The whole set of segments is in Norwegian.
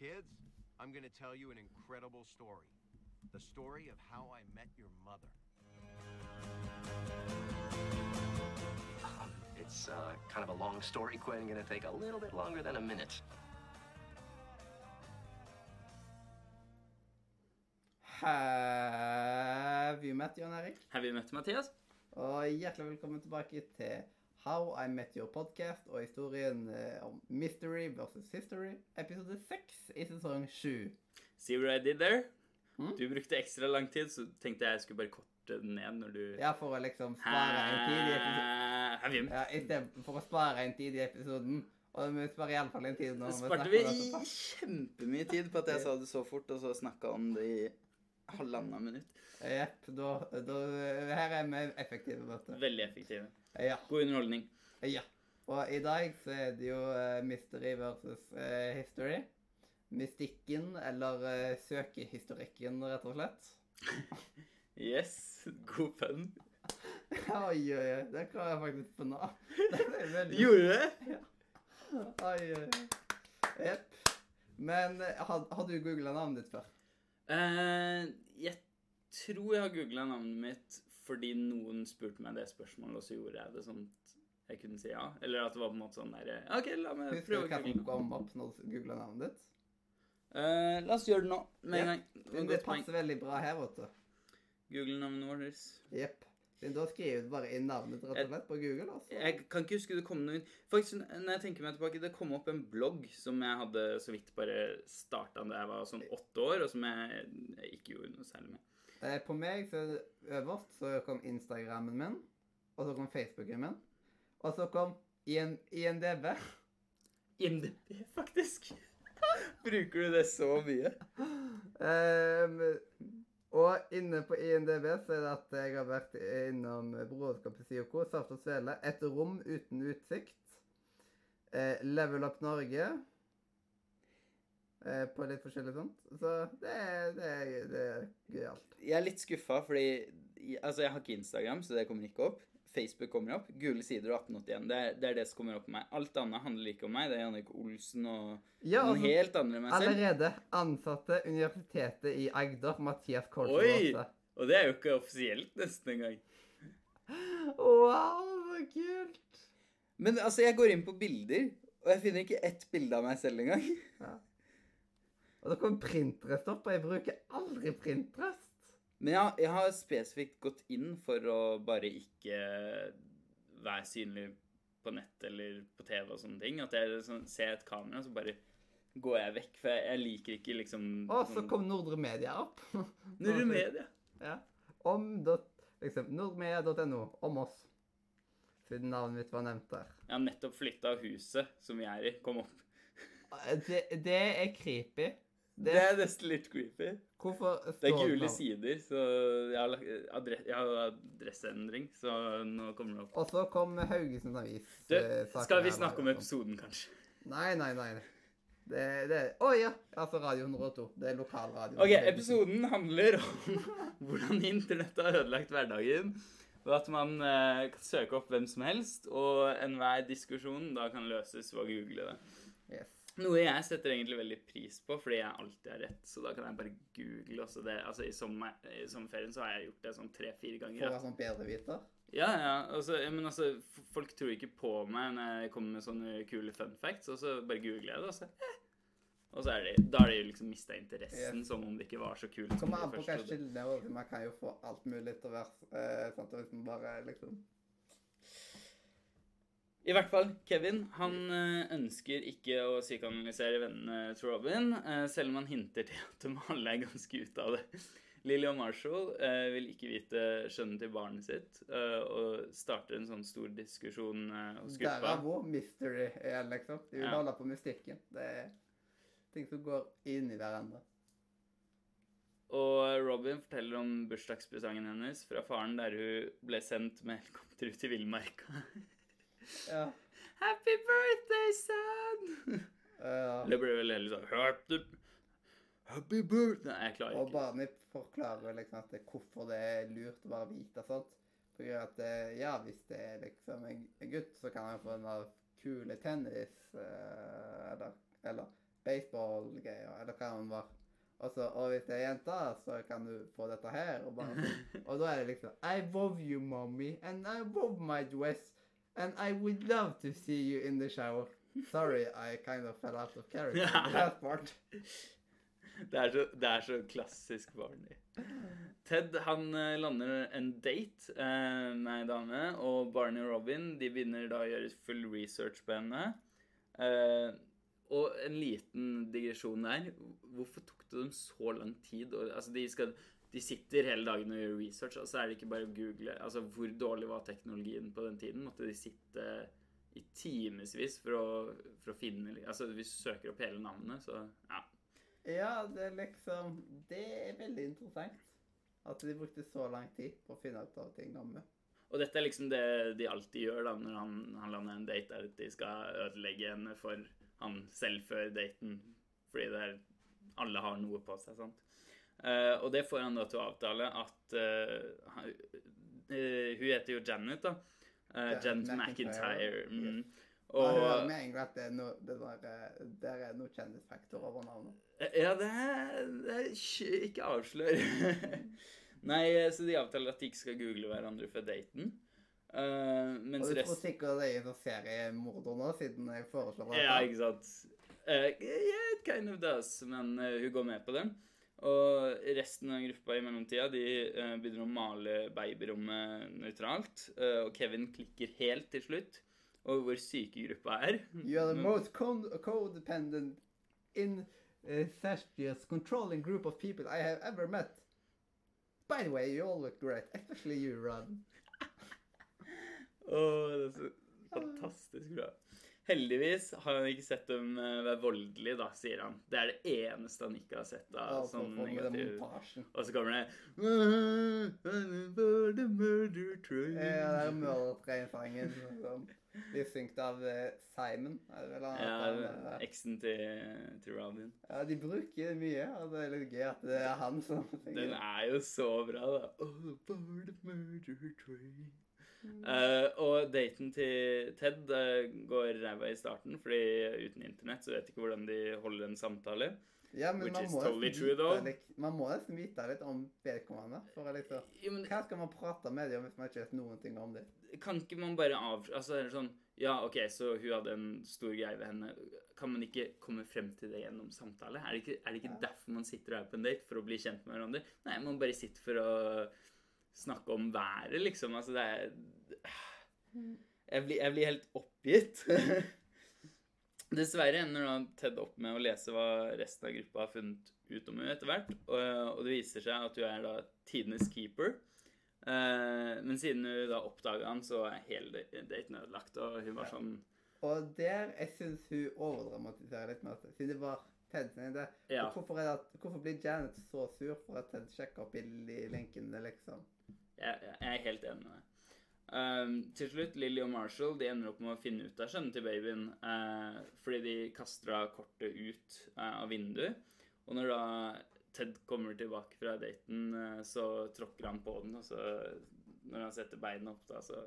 Kids, I'm going to tell you an incredible story. The story of how I met your mother. Um, it's uh, kind of a long story, Quinn. Gonna take a little bit longer than a minute. Have you met Jan Erik? Har vi møtt Mathias? Og hjertelig velkommen tilbake til How I Met Your Podcast og historien eh, om Mystery versus History, episode 6 i sesong 7. See what I did there? Mm. Du brukte ekstra lang tid, så tenkte jeg jeg skulle bare korte den ned når du Ja, for å liksom spare en tid i episoden. Ja, stedet for å spare en tid i episoden. Og vi sparer iallfall en tid vi Sparte vi kjempemye tid på at jeg sa det så fort, og så snakka om det i halvannet minutt. Jepp, Her er vi effektive, vet du. Veldig effektive. Ja. God underholdning. Ja. Og i dag så er det jo eh, mystery versus eh, history. Mystikken, eller uh, søkehistorikken, rett og slett. Yes, god pønn. Oi, oi, oi. Det klarer jeg faktisk på nå. Veldig... Gjorde du det? Ja. oi, oi. Jepp. Men eh, har, har du googla navnet ditt før? Uh, jeg tror jeg har googla navnet mitt fordi noen spurte meg det spørsmålet, og så gjorde jeg det sånn jeg kunne si ja. Eller at det var på en måte sånn der OK, la meg Husker prøve du hva kom opp når du googla navnet ditt? Uh, la oss gjøre det nå med en gang. Det passer veldig bra her, vet du. Google navnet vårt. Jepp. Men Da skriver du bare inn navnet rett og slett på Google. altså. Jeg kan ikke huske det kom noe Faktisk, når jeg tenker meg tilbake, det kom opp en blogg som jeg hadde så vidt bare starta da jeg var sånn åtte år, og som jeg ikke gjorde noe særlig med. Eh, På meg så er øverst så kom Instagrammen min, og så kom Facebooken min, og så kom INDB. INDB. Faktisk. Bruker du det så mye? Um, og inne på INDB så er det at jeg har vært innom Broderskapet Sioko, Saft og Svele, Et rom uten utsikt, eh, Level Up Norge, på litt forskjellig sånt. Så det er, det er, det er gøyalt. Jeg er litt skuffa, fordi Altså, jeg har ikke Instagram, så det kommer ikke opp. Facebook kommer opp. Gule sider og 1881. Det er, det er det som kommer opp på meg. Alt annet handler ikke om meg. Det er Jannik Olsen og Ja, noen altså, helt andre enn meg selv. Allerede ansatte Universitetet i Agder, Mathias Kolsen Oi! Og det er jo ikke offisielt nesten engang. Wow, så kult! Men altså, jeg går inn på bilder, og jeg finner ikke ett bilde av meg selv engang. Og da kommer Printrest opp, og jeg bruker aldri Printrest. Men ja, jeg har spesifikt gått inn for å bare ikke være synlig på nett eller på TV og sånne ting. At jeg sånn, ser et kamera, så bare går jeg vekk. For jeg, liker ikke liksom Å, så kom Nordre Media opp. Nordre Media. Ja. Om dot, liksom, nordmedia.no. Om oss. Siden navnet mitt var nevnt der. Jeg har nettopp flytta huset som vi er i, kom opp. Det, det er creepy. Det Det, er nesten litt creepy. hvorfor Det er gule navn- sider, så jeg har, lagt- adre jeg har adresseendring, så nå kommer det opp. Og så kom Haugesund Avis. Du, eh, skal vi snakke om episoden, kanskje? Nei, nei, nei. Det, er Å ja! Altså Radio 102. Det er lokalradio. Ok, episoden handler om hvordan internett har ødelagt hverdagen. Og at man eh, kan søke opp hvem som helst, og enhver diskusjon da kan løses ved å google det. Noe jeg setter egentlig veldig pris på, fordi jeg alltid har rett. Så da kan jeg bare google også det. Altså, I, sommer, i sommerferien så har jeg gjort det sånn tre-fire ganger. være sånn bedreviter. Ja, ja. Altså, men altså, folk tror ikke på meg når jeg kommer med sånne kule fun facts, og så bare googler jeg det, og så eh. Og så er det, da har de liksom mista interessen, Yes. som om det ikke var så kult. som Kommer an på hva skillet er. Man kan jo få alt mulig å være eh, sant, og liksom bare liksom I hvert fall, Kevin han eh, ønsker ikke å psykoanalysere vennene til Robin, eh, selv om han hinter til at de alle er ganske ute av det. Lily og Marshall eh, vil ikke vite skjønnet til barnet sitt, og starter en sånn stor diskusjon hos gruppa. er vår mystery er, liksom. De vil Ja. holde på mystikken. Det er ting som går inn i hverandre. Og Robin forteller om bursdagspresangen hennes fra faren, der hun ble sendt med helikopter ut i villmarka. Ja. Happy birthday, son! Ja. Det ble vel litt sånn Happy, happy birthday Nei, jeg klarer ikke. Og ikke. barnet forklarer liksom at det, hvorfor det er lurt å bare vite sånt. For grunn av at eh, ja, hvis det er liksom en en gutt, så kan han få en av kule tennis eh, eller, eller baseballgreier, eller hva det var. Og så, og hvis det er jenta, så kan du få dette her. Og, bare, sånn. og da er det liksom I love you, mommy, and I love my dress, and I would love to see you in the shower. Sorry, I kind of fell out of character. In that part. Det er så, det er så klassisk Barney. Ted han eh, lander en date eh, med ei dame, og Barney og Robin de begynner da å gjøre full research på henne. Eh, og en liten digresjon der. Hvorfor tok det dem så lang tid? Og, altså, de, skal, de sitter hele dagen og gjør research, og så er det ikke bare å google altså, Hvor dårlig var teknologien på den tiden? Måtte de sitte i timevis for, for å finne Altså, hvis du søker opp hele navnet, så ja. Ja, det er liksom Det er veldig interessant. At de brukte så lang tid på å finne ut av ting om det. Og dette er liksom det de alltid gjør da når han, han lander en date, er at de skal ødelegge henne for han selv før daten. Fordi det er, alle har noe på seg, sant. Eh, og det får han da til å avtale at eh, eh, Hun heter jo Janet, da. Ja, Janet McIntyre. Mm. Og man hører Og med en gang at det er noe, det eh, der er noe kjendisfaktor over navnet. Ja, det er, det er Ikke avslør. Nei, så de avtaler at de ikke skal google hverandre før daten. Uh, Og du tror sikkert det er en seriemorder nå, siden jeg foreslår det? Ja, ikke sant. Uh, yeah, it kind of does, men uh, hun går med på det. Og resten av gruppa i mellomtida de eh, begynner å male babyrommet nøytralt. eh, og Kevin klikker helt til slutt over hvor syke gruppa er. You are the most codependent in incestuous, controlling group of people I have ever met. By the way, you all look great, especially you, Rod. Åh, det er så fantastisk bra. Heldigvis har han ikke sett dem eh, være voldelige, da, sier han. Det er det eneste han ikke har sett av så sånn negativ. Og så kommer det For the murder train. Ja, det er Murder-sangen som blir syngt av eh, Simon. Er det vel han Ja, han, eksen til, til Robin. ja, de bruker mye, og det er litt gøy at det er han som Den er jo så bra, da. Oh, Eh, og daten til Ted uh, går ræva i starten, fordi uten internett så vet ikke hvordan de holder en samtale. Ja, men Which man is må, totally true, litt, man må nesten vite litt om vedkommende. For å liksom, ja, men hva skal man prate med dem om hvis man ikke vet noen ting om det? kan ikke man bare av... Altså, sånn Ja, OK, så hun hadde en stor greie ved henne. Kan man ikke komme frem til det gjennom samtale? Er det ikke, er det ikke Ja. derfor man sitter og er på en date? For å bli kjent med hverandre? Nei, man bare sitter for å snakke om været, liksom. Altså, det er Jeg blir, jeg blir helt oppgitt. Dessverre ender da Ted opp med å lese hva resten av gruppa har funnet ut om henne etter hvert, og, og det viser seg at hun er da tidenes keeper. Uh, men siden hun da oppdaga han, så er hele daten ødelagt, og hun var Ja. sånn Og der jeg syns hun overdramatiserer litt mer, siden det var Ted sin idé. Ja. Hvorfor, hvorfor blir Janet så sur for at Ted sjekker opp bildet i linkene, liksom? Jeg, jeg er helt enig med deg. Um, til slutt, Lily og Marshall de ender opp med å finne ut av skjønnet til babyen uh, fordi de kaster av kortet ut uh, av vinduet. Og når da Ted kommer tilbake fra daten, uh, så tråkker han på den, og så når han setter beina opp, da, så,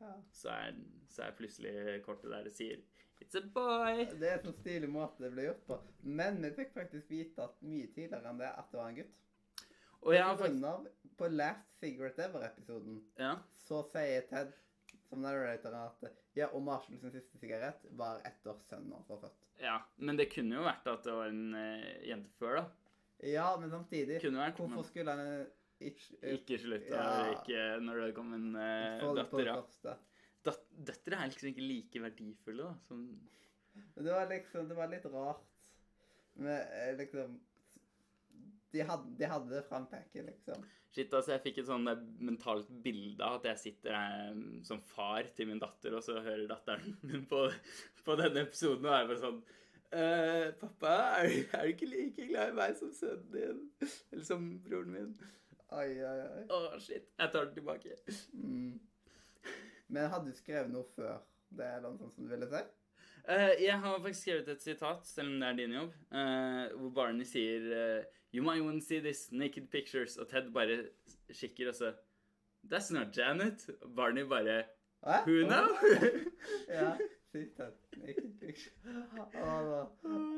Ja. så, er, så er plutselig kortet der og sier It's a boy! Det er en så stilig måte det ble gjort på. Men vi fikk faktisk vite at mye tidligere enn det at det var en gutt. Og jeg har På faktisk på Last Cigarette Ever-episoden Ja. så sier Ted som narratoren at ja, og Marshall sin siste sigarett var etter sønnen hans var født. ja. Men det kunne jo vært at det var en uh, jente før, da. Ja, men samtidig Kunne vært, Hvorfor men- skulle han ikke, ikke, Ikke slutte Ja. når det kom en uh, datter. Ja. Dat døtre er liksom ikke like verdifulle, da. Som det var liksom Det var litt rart med liksom De hadde, de hadde det liksom. Shit, altså, jeg fikk et sånn mentalt bilde av at jeg sitter mm, som far til min datter, og så hører datteren min på, på denne episoden, og er bare sånn «Eh, pappa, er, du- er du ikke like glad i meg som sønnen din? Eller som broren min? Oi, oi, oi. Å, shit. Jeg tar den tilbake. Mm. Men hadde du skrevet noe før det, eller noe sånt som du ville si? Eh, jeg har faktisk skrevet et sitat, selv om det er din jobb, uh, hvor Barney sier uh, You might want to see this naked pictures, og Ted bare kikker og så That's not Janet. Og Barney bare? Who now? ja. Det er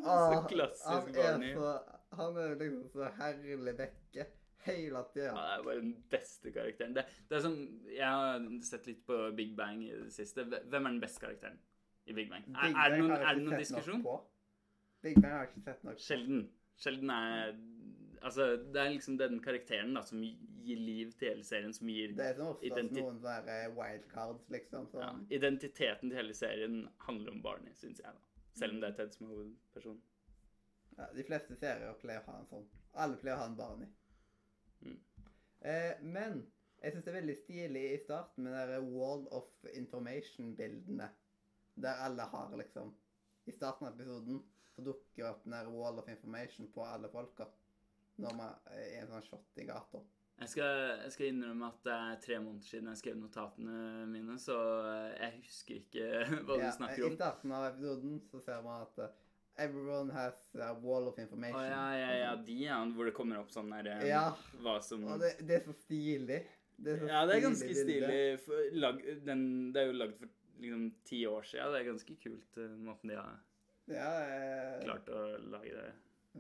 så Klassisk han er Barney. så Han er liksom så herlig vekke hele tida. Ja, det er bare den beste karakteren. Det, det er som, Jeg har sett litt på Big Bang i det siste. Hvem er den beste karakteren i Big Bang? Er, er, det, noen, er det noen diskusjon? Big Bang har jeg ikke sett nok på. Sjelden. Sjelden er Altså, det er liksom den karakteren da som gir liv til hele serien, som gir Det er som Identi- noen sånne eh, wildcards, liksom. ja, Sånn. Identiteten til hele serien handler om Barney, syns jeg, da. Selv om det er Ted som er hovedperson. Ja, de fleste serier pleier å ha en sånn. Alle pleier å ha en Barney. Mm. Eh, men jeg syns det er veldig stilig i starten med de Wall of Information-bildene. Der alle har liksom I starten av episoden så dukker opp den der Wall of Information på alle folka. Når man er i en sånn shot i gata. Jeg skal, jeg skal innrømme at det er tre måneder siden jeg skrev notatene mine, så jeg husker ikke hva du Ja, om. I starten av episoden så ser man at eh, everyone has a wall of information. Oh, ja, ja, ja, de, ja. Hvor det kommer opp sånn der eh, Ja. Hva som Og det, det er så stilig. Det er så Ja, det er ganske stilig. For, lag, den, det er jo lagd for liksom ti år siden. Det er ganske kult eh, måten de har Ja, eh, klart å lage det.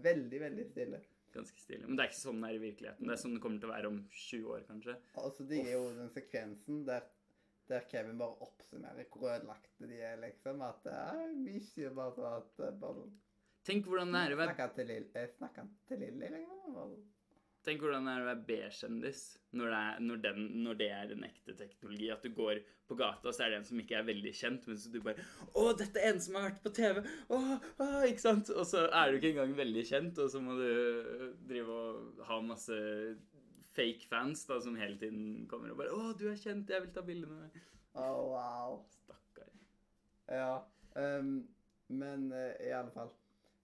veldig, veldig stille. Ganske stille. Men det er ikke sånn det er i virkeligheten. Det er sånn det kommer til å være om 20 år, kanskje. Altså, Det er jo den sekvensen der, der Kevin bare oppsummerer hvor ødelagte de er, liksom. At det er mye bare sånn at eh, bare Tenk hvordan det er å være, Snakker han til Lilly, han til Lilly, liksom? Tenk hvordan det er å være B-kjendis når, når, når det er en ekte teknologi. At du går på gata, så er det en som ikke er veldig kjent, men så du bare Å, dette er en som har vært på TV! Å, å, ikke sant? Og så er du ikke engang veldig kjent, og så må du drive og ha masse fake fans da, som hele tiden kommer og bare Å, du er kjent, jeg vil ta bilde med deg. Oh, wow. Stakkar. Ja. Um, men uh, i alle fall.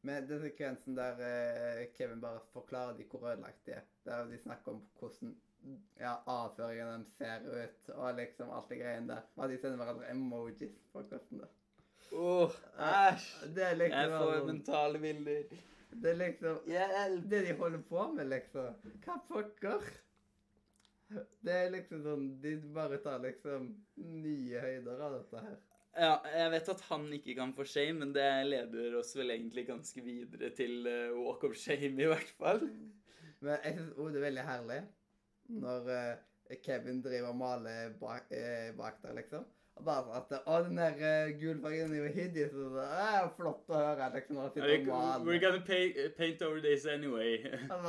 Men den sekvensen der eh, Kevin bare forklarer de hvor ødelagt de er. Der de snakker om hvordan ja, avføringen deres ser ut, og liksom alt det greiene der. Og de sender hverandre emojis på hvordan det Åh, æsj! Det er liksom Jeg får sånn- mentale bilder. Det er liksom Hjelp! Det de holder på med, liksom. Hva pokker? Det er liksom sånn De bare tar liksom nye høyder av dette her. Ja, jeg vet at han ikke kan få shame, men det leder oss vel egentlig ganske videre til uh, walk of shame, i hvert fall. Men jeg syns òg det er veldig herlig når uh, Kevin driver og maler bak, eh, bak der, liksom. Og bare at Å, den der uh, gulfargen er jo hideous. Og så, det er flott å høre liksom, når sitter og We're gonna pay, paint over this anyway. Sånn,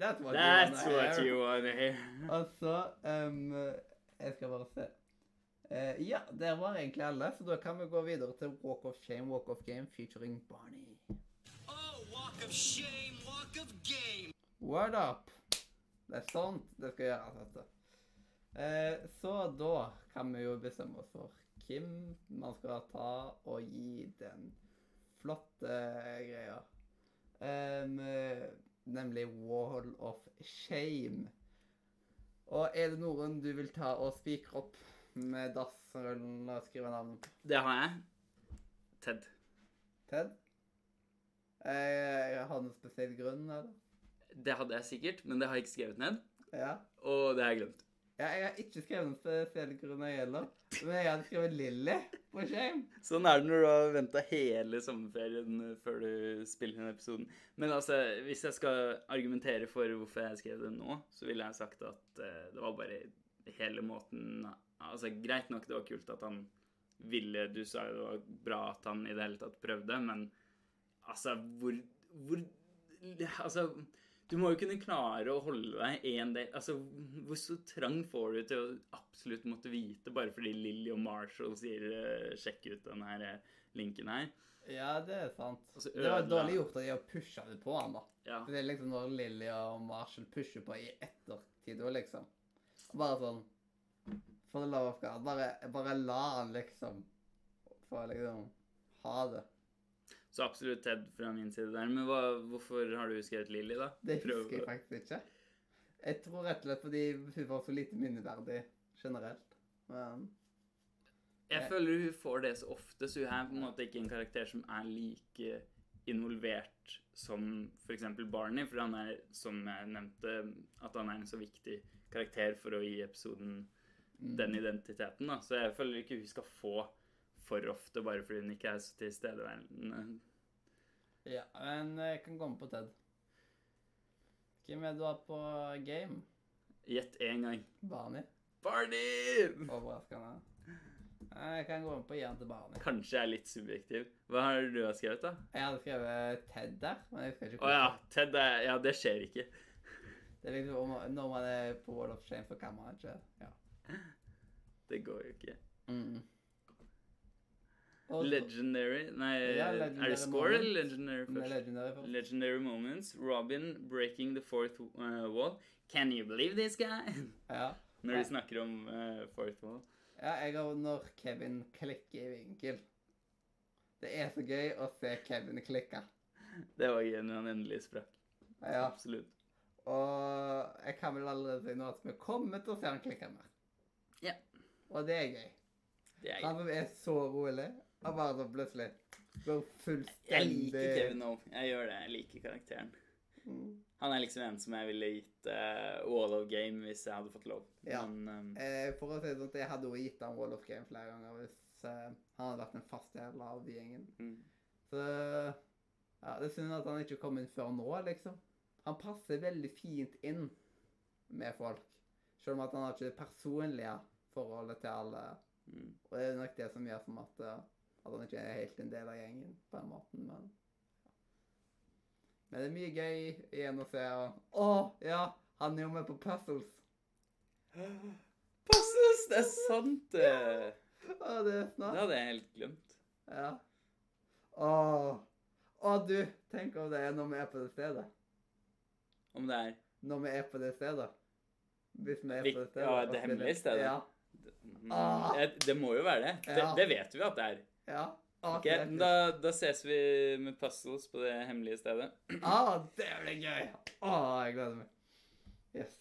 That's what That's you wanna what you wanna hear. Og så um, Jeg skal bare se. Eh, ja, der var egentlig alle, så da kan vi gå videre til Walk of Shame, Walk of Game featuring Barney. Oh, walk of shame, walk of game. Word up! Det er sånt det skal gjøres, vet du. Eh, så da kan vi jo bestemme oss for hvem man skal ta og gi den flotte greia. Eh, nemlig Wall of Shame. Og er det noen du vil ta og spikre opp med dassrullen og skrive navnet på? Det har jeg. Ted. Ted? Jeg har du noen spesiell grunn, eller? Det hadde jeg sikkert, men det har jeg ikke skrevet ned. Ja. Og det har jeg glemt. Ja, jeg har ikke skrevet noen spesielle grunner heller. Men jeg hadde skrevet Lilly på Shame. Sånn er det når du har venta hele sommerferien eh, før du spiller inn episoden. Men altså, hvis jeg skal argumentere for hvorfor jeg skrev det nå, så ville jeg sagt at eh, det var bare hele måten Altså, greit nok, det var kult at han ville Du sa jo det var bra at han i det hele tatt prøvde, men altså, hvor Hvor Altså du må jo kunne klare å holde deg en del Altså, hvor så trang får du til å absolutt måtte vite bare fordi Lilly og Marshall sier eh, 'sjekk ut den her eh, linken her'? Ja, det er sant. Altså, Det var dårlig gjort av de å pushe det på han, da. Ja. For det er liksom når Lilly og Marshall pusher på i ettertid òg, liksom. Bare sånn For the love of God. Bare, bare la han liksom få liksom ha det. Så absolutt Ted fra min side der. Men hva, hvorfor har du skrevet Lilly, da? Det Prøv- husker jeg faktisk ikke. Jeg tror rett og slett fordi hun var så lite minneverdig generelt. Men Jeg føler hun får det så ofte, så hun er på en måte ikke en karakter som er like involvert som f.eks. Barney, for han er, som jeg nevnte, at han er en så viktig karakter for å gi episoden den identiteten. da. Så jeg føler ikke hun skal få for ofte bare fordi hun ikke er så tilstedeværende. Ja, men jeg kan komme på Ted. Hvem er du har på game? Gjett én gang. Barney? Barney! Overraskende. Jeg kan gå inn på igjen til Barney. Kanskje jeg er litt subjektiv. Hva har du skrevet, da? Jeg hadde skrevet Ted der, men jeg husker ikke Å ja. Ted er Ja, det skjer ikke. Det er liksom Når man er på Wall of Shame, for kameraet. Ja. Det går jo ikke. Mm. Og Legendary Nei, Ja, er det score eller legendary først? legendary først. Legendary moments. Robin breaking the fourth uh, wall. Can you believe this guy? Ja. Når de snakker om uh, fourth wall. ja, jeg har når Kevin klikker i vinkel. Det er så gøy å se Kevin klikke. Det var gøy når han endelig sprakk. Ja. Absolutt. Og jeg kan vel allerede si nå at vi kommer til å se han klikke mer. Og det er gøy. Det er Han er så rolig, Han bare så plutselig går fullstendig Jeg liker Kevin nå. Jeg gjør det. Jeg liker karakteren. Mm. Han er liksom en som jeg ville gitt uh, Wall of Game hvis jeg hadde fått lov. Ja. Men um, Eh, for å si det sånn, jeg hadde jo gitt han Wall of Game flere ganger hvis uh, han hadde vært en fast del av gjengen. mm. Så ja, det er synd at han ikke kom inn før nå, liksom. Han passer veldig fint inn med folk. Selv om at han har ikke det personlige forholdet til alle. Mm. Og det er nok det som gjør som at, at han ikke er helt en del av gjengen på den måten, men ja. Men det er mye gøy igjen å se. Å, ja! Han er jo med på puzzles. Puzzles! Det er sant, det! Å, det er Det hadde jeg helt glemt. Ja. Å, å du, tenk om det er når vi er på det stedet. Om det er Når vi er på det stedet. Hvis vi er på det stedet. ja, det hemmelige stedet. Ja. Mm, Ah. Det må jo være det. det. Ja. Det vet vi at det er. ja. Ah, Ok, det er da, da ses vi med puzzles på det hemmelige stedet. Ah, det blir gøy! Ah, jeg gleder meg. Yes.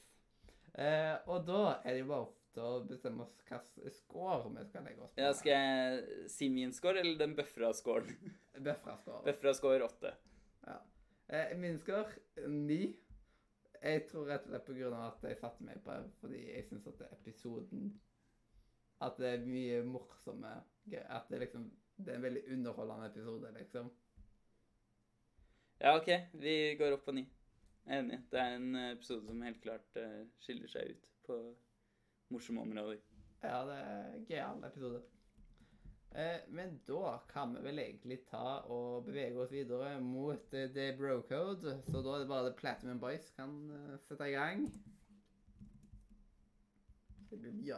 Eh, og da er det jo bare til å bestemme oss hvilken score vi skal legge oss på. Ja, skal jeg si min score eller den bøfra scoren? Bøfra score. Bøfra score 8. Eh, min score 9. Jeg tror rett og slett på grunn av at jeg satte meg på det, fordi jeg syns at episoden At det er mye morsomme. At det liksom Det er en veldig underholdende episode, liksom. Ja, OK. Vi går opp på ni. Jeg er enig. Det er en eh, episode som helt klart eh, skiller seg ut på morsomme områder. Ja, det er en gøyal episode. Eh, men da kan vi vel egentlig ta og bevege oss videre mot The Bro Code. Så da er det bare The Platinum Boys kan sette i gang. Ja.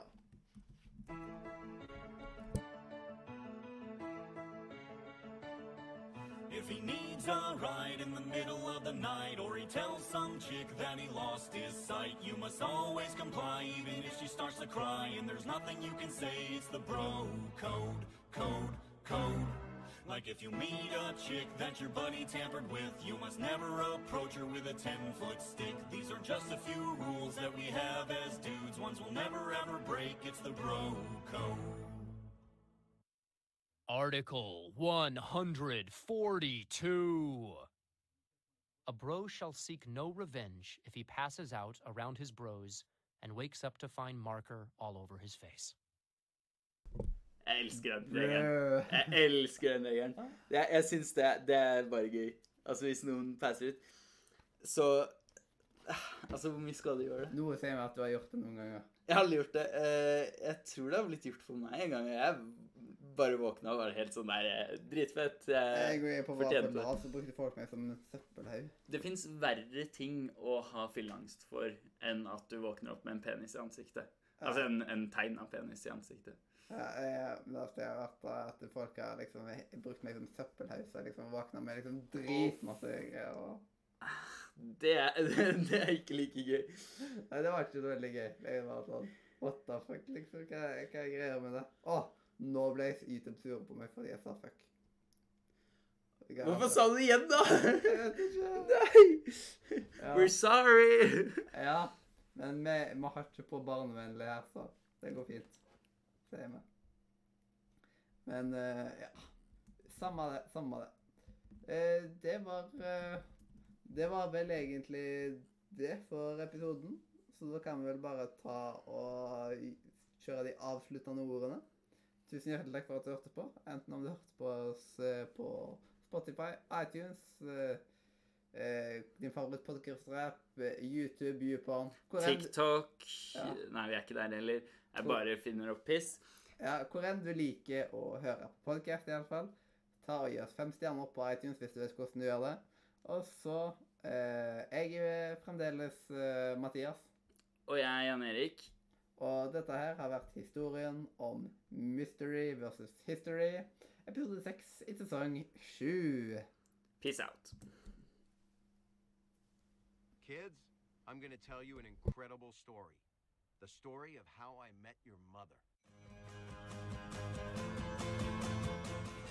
If he needs a ride in the middle of the night, or he tells some chick that he lost his sight, you must always comply, even if she starts to cry. And there's nothing you can say, it's the bro code, code, code. Like if you meet a chick that your buddy tampered with, you must never approach her with a 10 foot stick. These are just a few rules that we have as dudes, ones we'll never ever break. It's the bro code. Article 142. A bro shall seek no revenge if he passes out around his bros and wakes up to find marker all over his face. Jeg elsker den regelen. Jeg elsker den regelen. Jeg, jeg syns det, det er bare gøy. Altså, hvis noen passer ut Så Altså, hvor mye skal du gjøre det? Noe sier meg at du har gjort det noen ganger. Jeg har aldri gjort det. Eh, Jeg tror det har blitt gjort for meg en gang. Jeg bare våkna og var helt sånn der eh, Dritfett. Jeg Jeg går på fortjente det. så brukte folk meg som søppelhaug. Det fins verre ting å ha fylleangst for enn at du våkner opp med en penis i ansiktet. Altså en, en tegn av penis i ansiktet. Ja, jeg, det verste har vært at folk har liksom brukt meg som søppelhaus og jeg liksom våkna med liksom dritmasse greier. og... Det er, det er ikke like gøy. Nei, det var ikke så veldig gøy. Jeg var sånn What the fuck, liksom? Hva, hva er greia med det? Å, nå ble YouTube sure på meg fordi jeg sa fuck. Jeg- Hvorfor sa du det igjen, da? Jeg vet ikke. Nei! Ja. We're sorry! Ja, men vi, vi har ikke på barnevennlig her, så det går fint. Sier vi. Men eh, ja. Samme det. Samme det. Eh, det var eh, Det var vel egentlig det for episoden. Så da kan vi vel bare ta og kjøre de avsluttende ordene. Tusen hjertelig takk for at du hørte på. Enten om du hørte på oss eh, på Spotify, iTunes, eh, eh, din favorittpodkast-app, eh, YouTube, YouPorn TikTok Ja. Nei, vi er ikke der heller. Jeg bare finner opp piss. Ja, hvor enn du liker å høre på podkast, iallfall. Ta og Gi oss fem stjerner på iTunes hvis du vet hvordan du gjør det. Og så eh, Jeg er fremdeles eh, Mathias. Og jeg er Jan Erik. Og dette her har vært historien om Mystery versus History. Episode seks i sesong sju. Peace out. Kids, I'm gonna tell you an incredible story. The story of how I met your mother.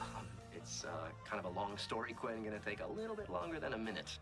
Um, it's uh, kind of a long story, Quinn. Gonna take a little bit longer than a minute.